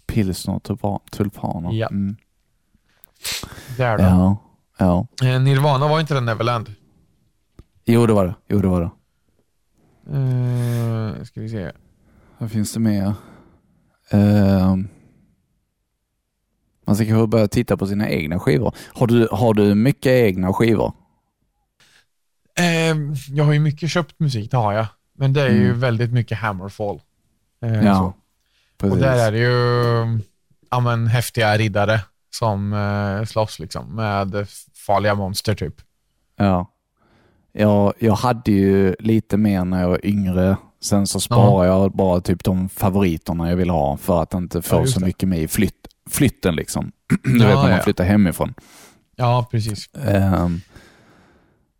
Pilsner och tulpa- tulpaner. Ja. Mm. Där då. Ja. ja. Eh, Nirvana var inte den Neverland. Jo, det var det. Jo, det var det. Eh, ska vi se. Vad finns det mer? Ehm, man ska kanske börja titta på sina egna skivor. Har du, har du mycket egna skivor? Eh, jag har ju mycket köpt musik, det har jag. Men det är ju Mm. väldigt mycket Hammerfall. Eh, så. Ja, precis. Och där är det ju ja, men, häftiga riddare som eh, slåss liksom, med farliga monster typ. Ja. Jag, jag hade ju lite mer när jag var yngre Sen så sparar jag bara typ de favoriterna jag vill ha för att inte få Ja, så mycket med i flytt, flytten. liksom. Du Ja, vet när man flyttar hemifrån. Ja, precis. Ehm,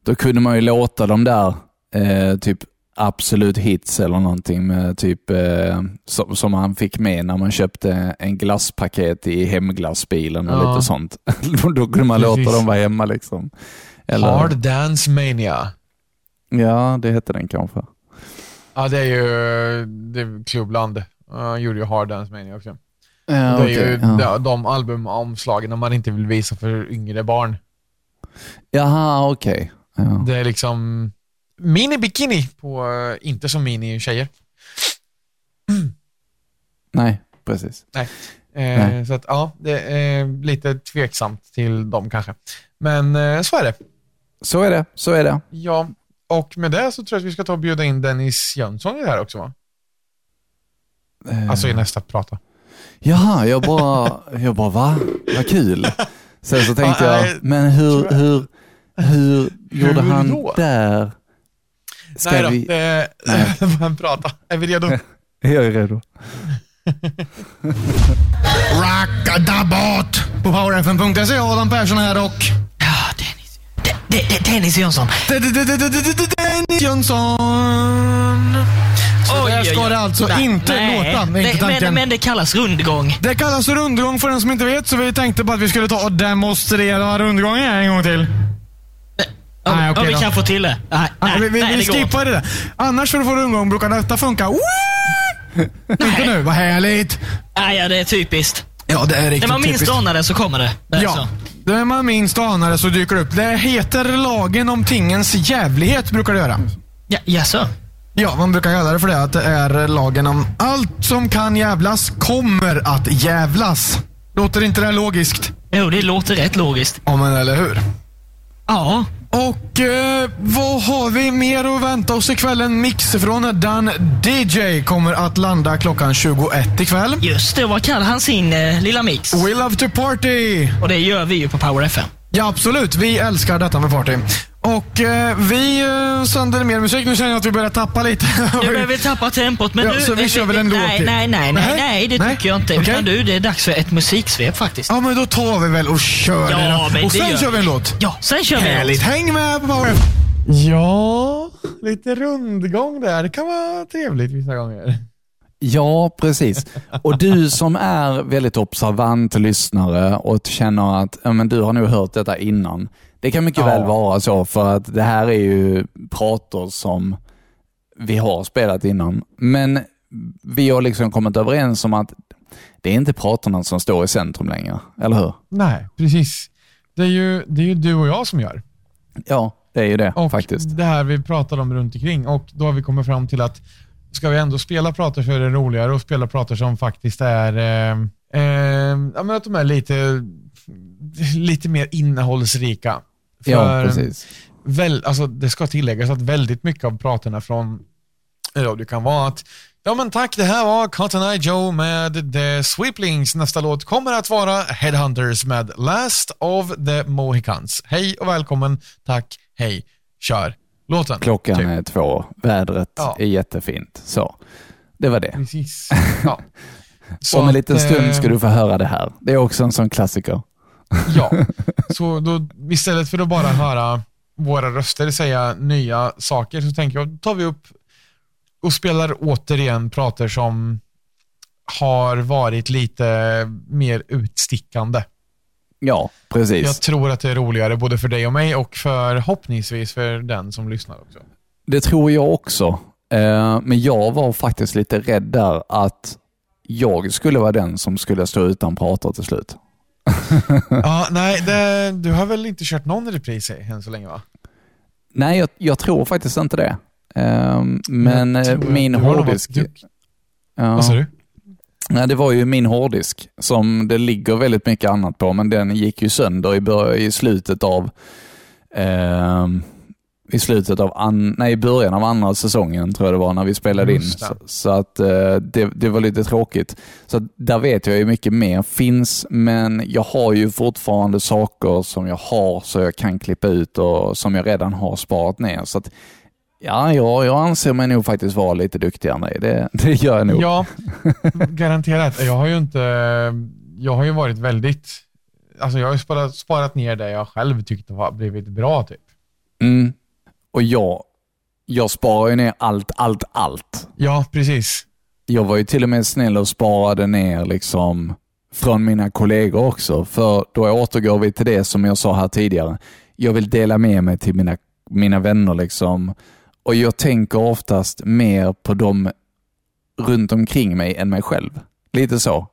då kunde man ju låta de där eh, typ absolut hits eller någonting med typ eh, som, som man fick med när man köpte en glasspaket i hemglassbilen och Ja. lite sånt. då kunde man Precis. låta dem vara hemma liksom. Eller, Hard Dance Mania. Ja, det hette den kanske. Ja, det är ju det är Klubbland. Han gjorde ju Hard Dance Mania också. Ja, det är okej, ju ja. de, albumomslagen man inte vill visa för yngre barn. Jaha, okej. Ja. Det är liksom mini bikini på, eh, inte som mini tjejer. Nej, precis. Eh, Nej. så att ja, det är lite tveksamt till dem kanske. Men eh, så är det. Så är det. Så är det. Ja, och med det så tror jag att vi ska ta och bjuda in Dennis Jönsson i det här också va? Eh, Alltså i nästa prata. Jaha, jag bara, jag bara va? Vad kul. Sen så tänkte Ja, jag, men hur, hur, hur gjorde Hur han då? där? Ska Nej då, vi... det Nej. prata. Är vi redo? Jag är redo. Rackadabat! På powerfm.se Adam Persson här och... Ja, Dennis. De- de- de- Dennis Jönsson. Dennis Jönsson! Så där ska det alltså Nej, inte nej. låta. Det men, men det kallas rundgång. Det kallas rundgång för den som inte vet, så vi tänkte bara att vi skulle ta och demonstrera rundgången en gång till. Om, Nej, okej om vi kan få till det. Nej, nej, vi vi, nej, vi skippar det där. Annars för att få rundgång brukar detta funka. Inte nu, vad härligt. Nej, ja, det är typiskt. Ja, det är När riktigt man minst typiskt. anar det så kommer det. det Ja, så. när man minst anar det så dyker det upp. Det heter lagen om tingens jävlighet, brukar det göra. Ja, jaså? Ja, man brukar kalla det för det, att det är lagen om allt som kan jävlas kommer att jävlas. Låter inte det logiskt? Jo, det låter rätt logiskt. Ja, men eller hur? Ja. Och eh, vad har vi mer att vänta oss ikväll? En mix från Dan DJ kommer att landa klockan 21 ikväll. Just det, vad kallar han sin eh, lilla mix? We love to party! Och det gör vi ju på Power FM. Ja, absolut. Vi älskar detta med party. Och eh, vi eh, sänder mer musik. Nu känner jag att vi börjar tappa lite. Nu börjar vi tappa tempot, men Ja, nu... så vi kör väl en låt nej, till? nej, nej, nej, Nej? nej, det Nej? tycker jag inte. Okej. Utan du, det är dags för ett musiksvep faktiskt. Ja, men då tar vi väl och kör Ja, det då. men Och det sen gör kör vi en låt. Ja, sen kör vi en Härligt. Häng med på Power Ja, lite rundgång där. Det kan vara trevligt vissa gånger. Ja, precis. Och du som är väldigt observant lyssnare och känner att ja, men du har nog hört detta innan. Det kan mycket Ja. väl vara så, för att det här är ju prator som vi har spelat innan. Men vi har liksom kommit överens om att det är inte pratorna som står i centrum längre, eller hur? Nej, precis. Det är ju, det är ju du och jag som gör. Ja, det är ju det Och faktiskt. det här vi pratade om runt omkring och då har vi kommit fram till att ska vi ändå spela pratar så är det roligare att spela pratar som faktiskt är, eh, eh, ja, men att de är lite, lite mer innehållsrika. Ja, precis. Väl, alltså, det ska tilläggas att väldigt mycket av pratarna från radio kan vara att Ja men tack, det här var Cotton Eye Joe med The Sweeplings. Nästa låt kommer att vara Headhunters med Last of the Mohicans. Hej och välkommen, tack, hej, kör låten. Klockan Typ. är två, vädret Ja. är jättefint. Så, det var det. Precis. Ja. Så Om en liten stund ska eh, du få höra det här. Det är också en sån klassiker. Ja, så då, istället för att bara höra våra röster säga nya saker så tänker jag, tar vi upp och spelar återigen prater som har varit lite mer utstickande. Ja, precis. Jag tror att det är roligare både för dig och mig och förhoppningsvis för den som lyssnar också. Det tror jag också. Eh, Men jag var faktiskt lite rädd där att jag skulle vara den som skulle stå utan pratar till slut. Ja, nej, det, du har väl inte kört någon repris än så länge va? Nej, jag, jag tror faktiskt inte det. Eh, Men Jag eh, min du hårddisk... Ja. Vad sa du? Nej, det var ju min hårddisk som det ligger väldigt mycket annat på, men den gick ju sönder i, i slutet av ehm, i slutet av an, nej, i början av andra säsongen tror jag det var när vi spelade in. Så, så att eh, det, det var lite tråkigt. Så där vet jag ju mycket mer finns, men jag har ju fortfarande saker som jag har så jag kan klippa ut och som jag redan har sparat ner. Så att Ja, ja, jag anser mig nog faktiskt vara lite duktigare än dig. Det, det gör jag nog. Ja, garanterat. Jag har ju inte, jag har ju varit väldigt, alltså jag har ju sparat, sparat ner det jag själv tyckte har blivit bra typ. Mm. Och jag, jag sparar ju ner allt, allt, allt. Ja, precis. Jag var ju till och med snäll och sparade ner liksom från mina kollegor också. För då återgår vi till det som jag sa här tidigare. Jag vill dela med mig till mina, mina vänner liksom. Och jag tänker oftast mer på dem runt omkring mig än mig själv. Lite så.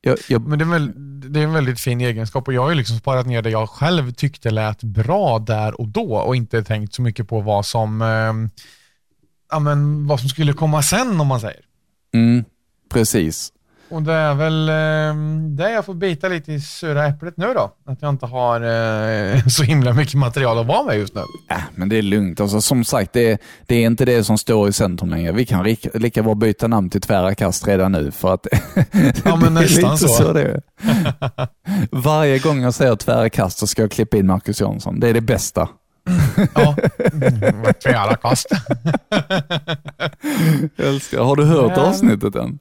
Jag, jag, Men det är, väl, det är en väldigt fin egenskap och jag har ju liksom sparat ner det jag själv tyckte lät bra där och då och inte tänkt så mycket på vad som, eh, ja, men vad som skulle komma sen om man säger. mm, precis. Och det är väl eh, det jag får bita lite i sura äpplet nu då. Att jag inte har eh, så himla mycket material att vara med just nu. Äh, men det är lugnt. Alltså, som sagt, det, det är inte det som står i centrum längre. Vi kan lika, lika bra byta namn till Tvära kast redan nu. För att Ja, men är nästan lite så. det är. Varje gång jag säger Tvära kast så ska jag klippa in Marcus Jansson. Det är det bästa. Ja, mm, tvära kast. Älskar. Har du hört avsnittet än?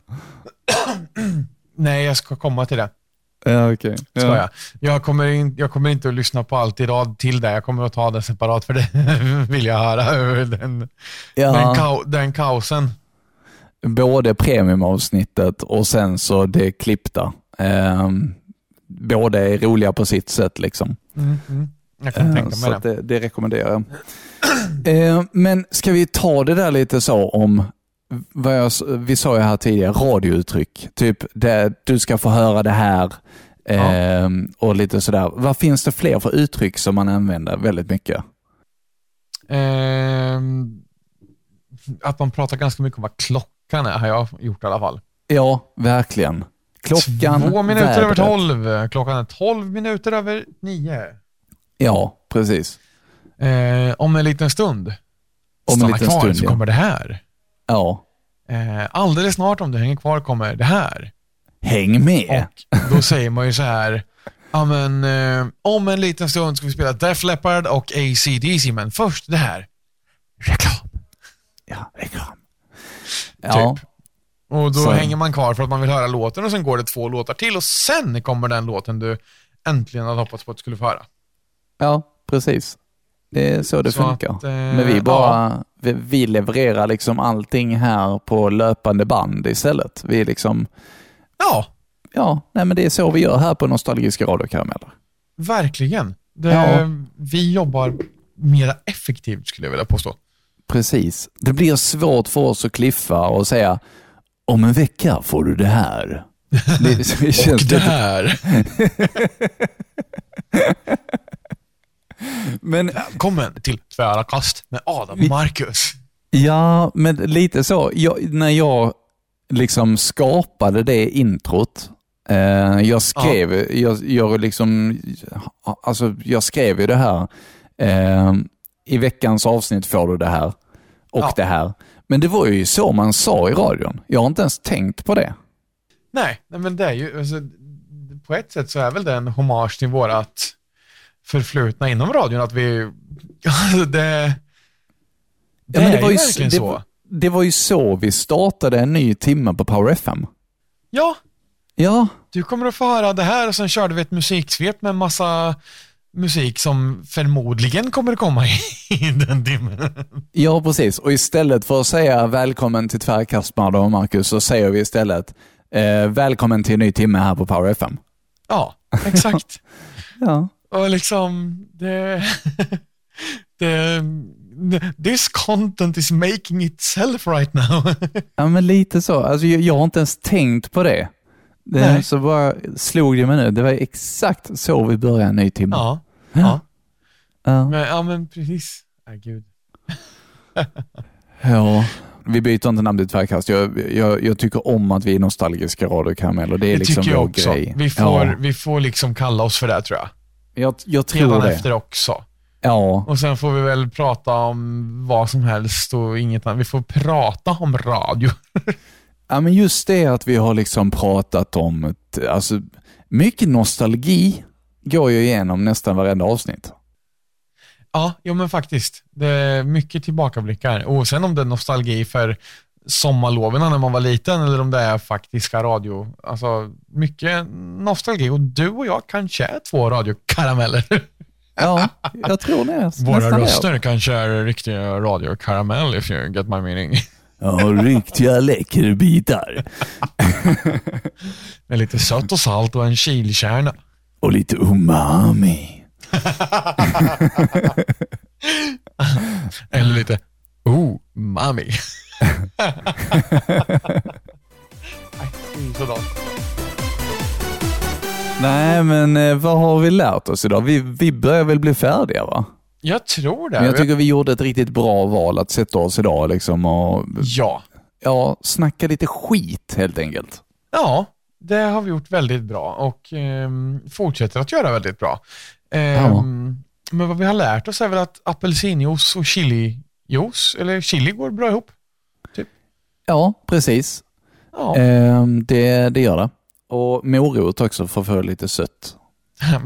Nej, jag ska komma till det. Ja. Ska Ja. jag. Jag, kommer in, jag kommer inte att lyssna på allt i rad till det. Jag kommer att ta det separat för det vill jag höra. Den, den, Ja, kao, den kaosen. både premiumavsnittet och sen så det klippta. Ehm, båda är roliga på sitt sätt. liksom. Mm, mm. Jag kan Eh, tänka mig det. det, det rekommenderar jag. Eh, Men ska vi ta det där lite så om, vad jag, vi sa ju här tidigare, radiouttryck. Typ, det, du ska få höra det här eh, och lite sådär. Vad finns det fler för uttryck som man använder väldigt mycket? Ehm, att man pratar ganska mycket om vad klockan är har jag gjort i alla fall. Ja, verkligen. Klockan, Två minuter över vädret. tolv. Klockan är tolv minuter över nio. Ja, precis. Eh, om en liten stund. Om en Stanna liten kvar stund, så ja. kommer det här. Ja, Eh, alldeles snart om du hänger kvar kommer det här. häng med. Och då säger man ju så här, ja men eh, om en liten stund ska vi spela Def Leppard och AC/DC men först det här. Reklam. Ja, reklam. Ja, Och då Så- hänger man kvar för att man vill höra låten och sen går det två låtar till och sen kommer den låten du äntligen hade hoppats på att du skulle få höra. ja, precis. Det är så det Så funkar. att, eh, Men vi bara, vi, vi levererar liksom allting här på löpande band istället. Vi är liksom, Ja, ja, nej men det är så vi gör här på Nostalgiska radiokarameller. verkligen. Det, Ja. Vi jobbar mera effektivt skulle jag vilja påstå. Precis. Det blir svårt för oss att kliffa och säga, om en vecka får du det här. Det, det Och det här. men Välkommen till Tvära kast med Adam och Marcus. Ja, men lite så. Jag, när jag liksom skapade det introt, eh, jag skrev, jag, jag, liksom, alltså, jag skrev ju det här, eh, i veckans avsnitt får du det här och Ja. det här. Men det var ju så man sa i radion. Jag har inte ens tänkt på det. Nej, nej men det är ju, alltså, på ett sätt så är väl det en hommage till vårat förflutna inom radion, att vi, alltså det, det, Ja, men är ju s- verkligen det, så. det var ju så vi startade en ny timme på Power FM. Ja, Ja, du kommer att få höra det här och sen körde vi ett musiksvep med en massa musik som förmodligen kommer att komma i, den timmen. Ja, precis. Och istället för att säga välkommen till Tvärkast med och Marcus så säger vi istället eh, välkommen till en ny timme här på Power FM. Ja, exakt. Ja. Och liksom, det, det, this content is making itself right now. ja, men lite så. Alltså, jag, jag har inte ens tänkt på det. det Nej. så bara slog det mig nu. Det var exakt så vi började en ny timme. Ja, ja. Ja. Men, ja men precis. Nej, gud. ja. Vi byter inte namn till Tvärkast. Jag, jag, jag tycker om att vi är nostalgiska radiokarameller. Det är Det liksom tycker jag vår också. grej. Vi får, ja. vi får liksom kalla oss för det tror jag. Jag, jag tror Redan det. efter också. Ja, Och sen får vi väl prata om vad som helst och inget annat. Vi får prata om radio. Ja, men just det att vi har liksom pratat om, ett, alltså, mycket nostalgi går ju igenom nästan varenda avsnitt. Ja, jo men faktiskt. Det är mycket tillbakablickar. Och sen om det är nostalgi för sommarloven när man var liten eller om det är faktiska radio. Alltså mycket nostalgi och du och jag kanske är två radiokarameller. Ja, jag tror det. Våra röster kanske är riktiga radiokaramell if you get my meaning. Ja, riktiga läckerbitar. Med lite sött och salt och en chilkärna. Och lite umami. Eller lite, oh, mami. Nej, men eh, vad har vi lärt oss idag? Vi, vi börjar väl bli färdiga va? Jag tror det. Men jag tycker vi gjorde ett riktigt bra val att sätta oss idag liksom och Ja. ja, snacka lite skit helt enkelt. Ja, det har vi gjort väldigt bra och ehm, fortsätter att göra väldigt bra. Ehm, Men vad vi har lärt oss är väl att apelsinjuice och chilijuice, eller chili går bra ihop. Ja, precis. Ja, Ehm, det, det gör det. Och morot också för att få lite sött.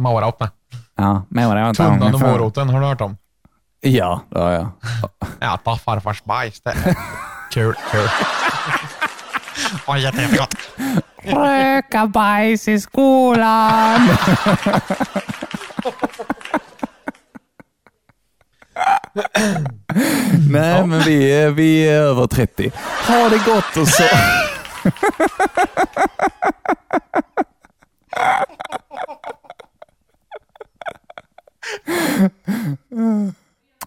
Ja, vad det var inte Tunnan och moroten, har du hört om? Ja, det har jag. Äta farfars bajs, det är kul, kul. Oj, jätte, jättegott. Röka bajs i skolan. Nej, men vi är, vi är över 30. Ha det gott och så.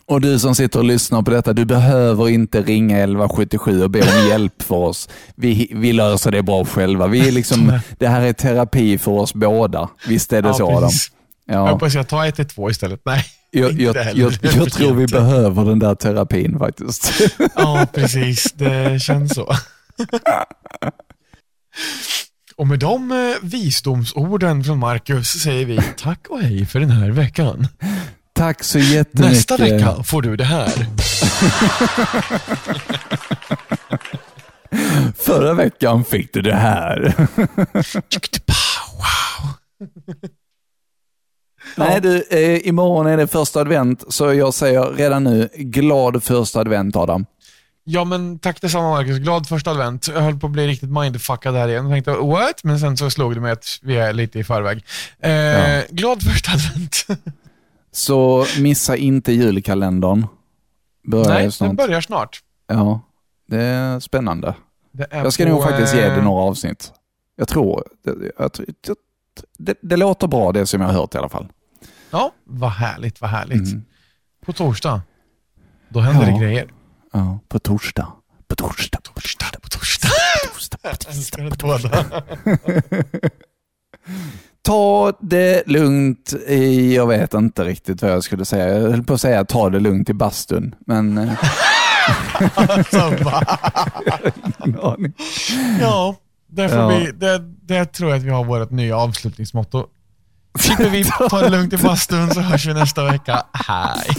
Och du som sitter och lyssnar på detta, du behöver inte ringa 1177 och be om hjälp för oss. Vi, vi löser det bra själva. Vi är liksom, det här är terapi för oss båda. Visst är det så Adam? precis. Jag Ja. hoppas jag tar 112 istället. Nej, Jag, jag, jag, jag tror vi behöver den där terapin faktiskt. Ja, precis. Det känns så. Och med de eh, visdomsorden från Marcus säger vi tack och hej för den här veckan. Tack så jättemycket. Nästa vecka får du det här. Förra veckan fick du det här. Wow. Nej du, eh, imorgon är det första advent, så jag säger redan nu, glad första advent Adam. Ja, men tack detsamma Marcus. Glad första advent. Jag höll på att bli riktigt mindfuckad här igen. Jag tänkte what? Men sen så slog det mig att vi är lite i förväg. Eh, Ja. Glad första advent. Så missa inte julkalendern. Börjar Nej, snart. den börjar snart. Ja, det är spännande. Det är Jag ska på, nog faktiskt ge det eh, några avsnitt. Jag tror, det, jag, det, det, det låter bra det som jag har hört i alla fall. Ja, vad härligt, vad härligt. Mm. På torsdag, då händer Ja. det grejer. Ja, på torsdag. På torsdag. På Torsdag, på torsdag. torsdag. På Jag tisdag. älskar det båda. Ta det lugnt i, jag vet inte riktigt vad jag skulle säga. Jag höll på att säga ta det lugnt i bastun, men... eh, ja, det, får Ja. Vi, det, det tror jag att vi har vårt nya avslutningsmotto. Chipper vi, ta det lugnt i bastun så hörs vi nästa vecka. Hej!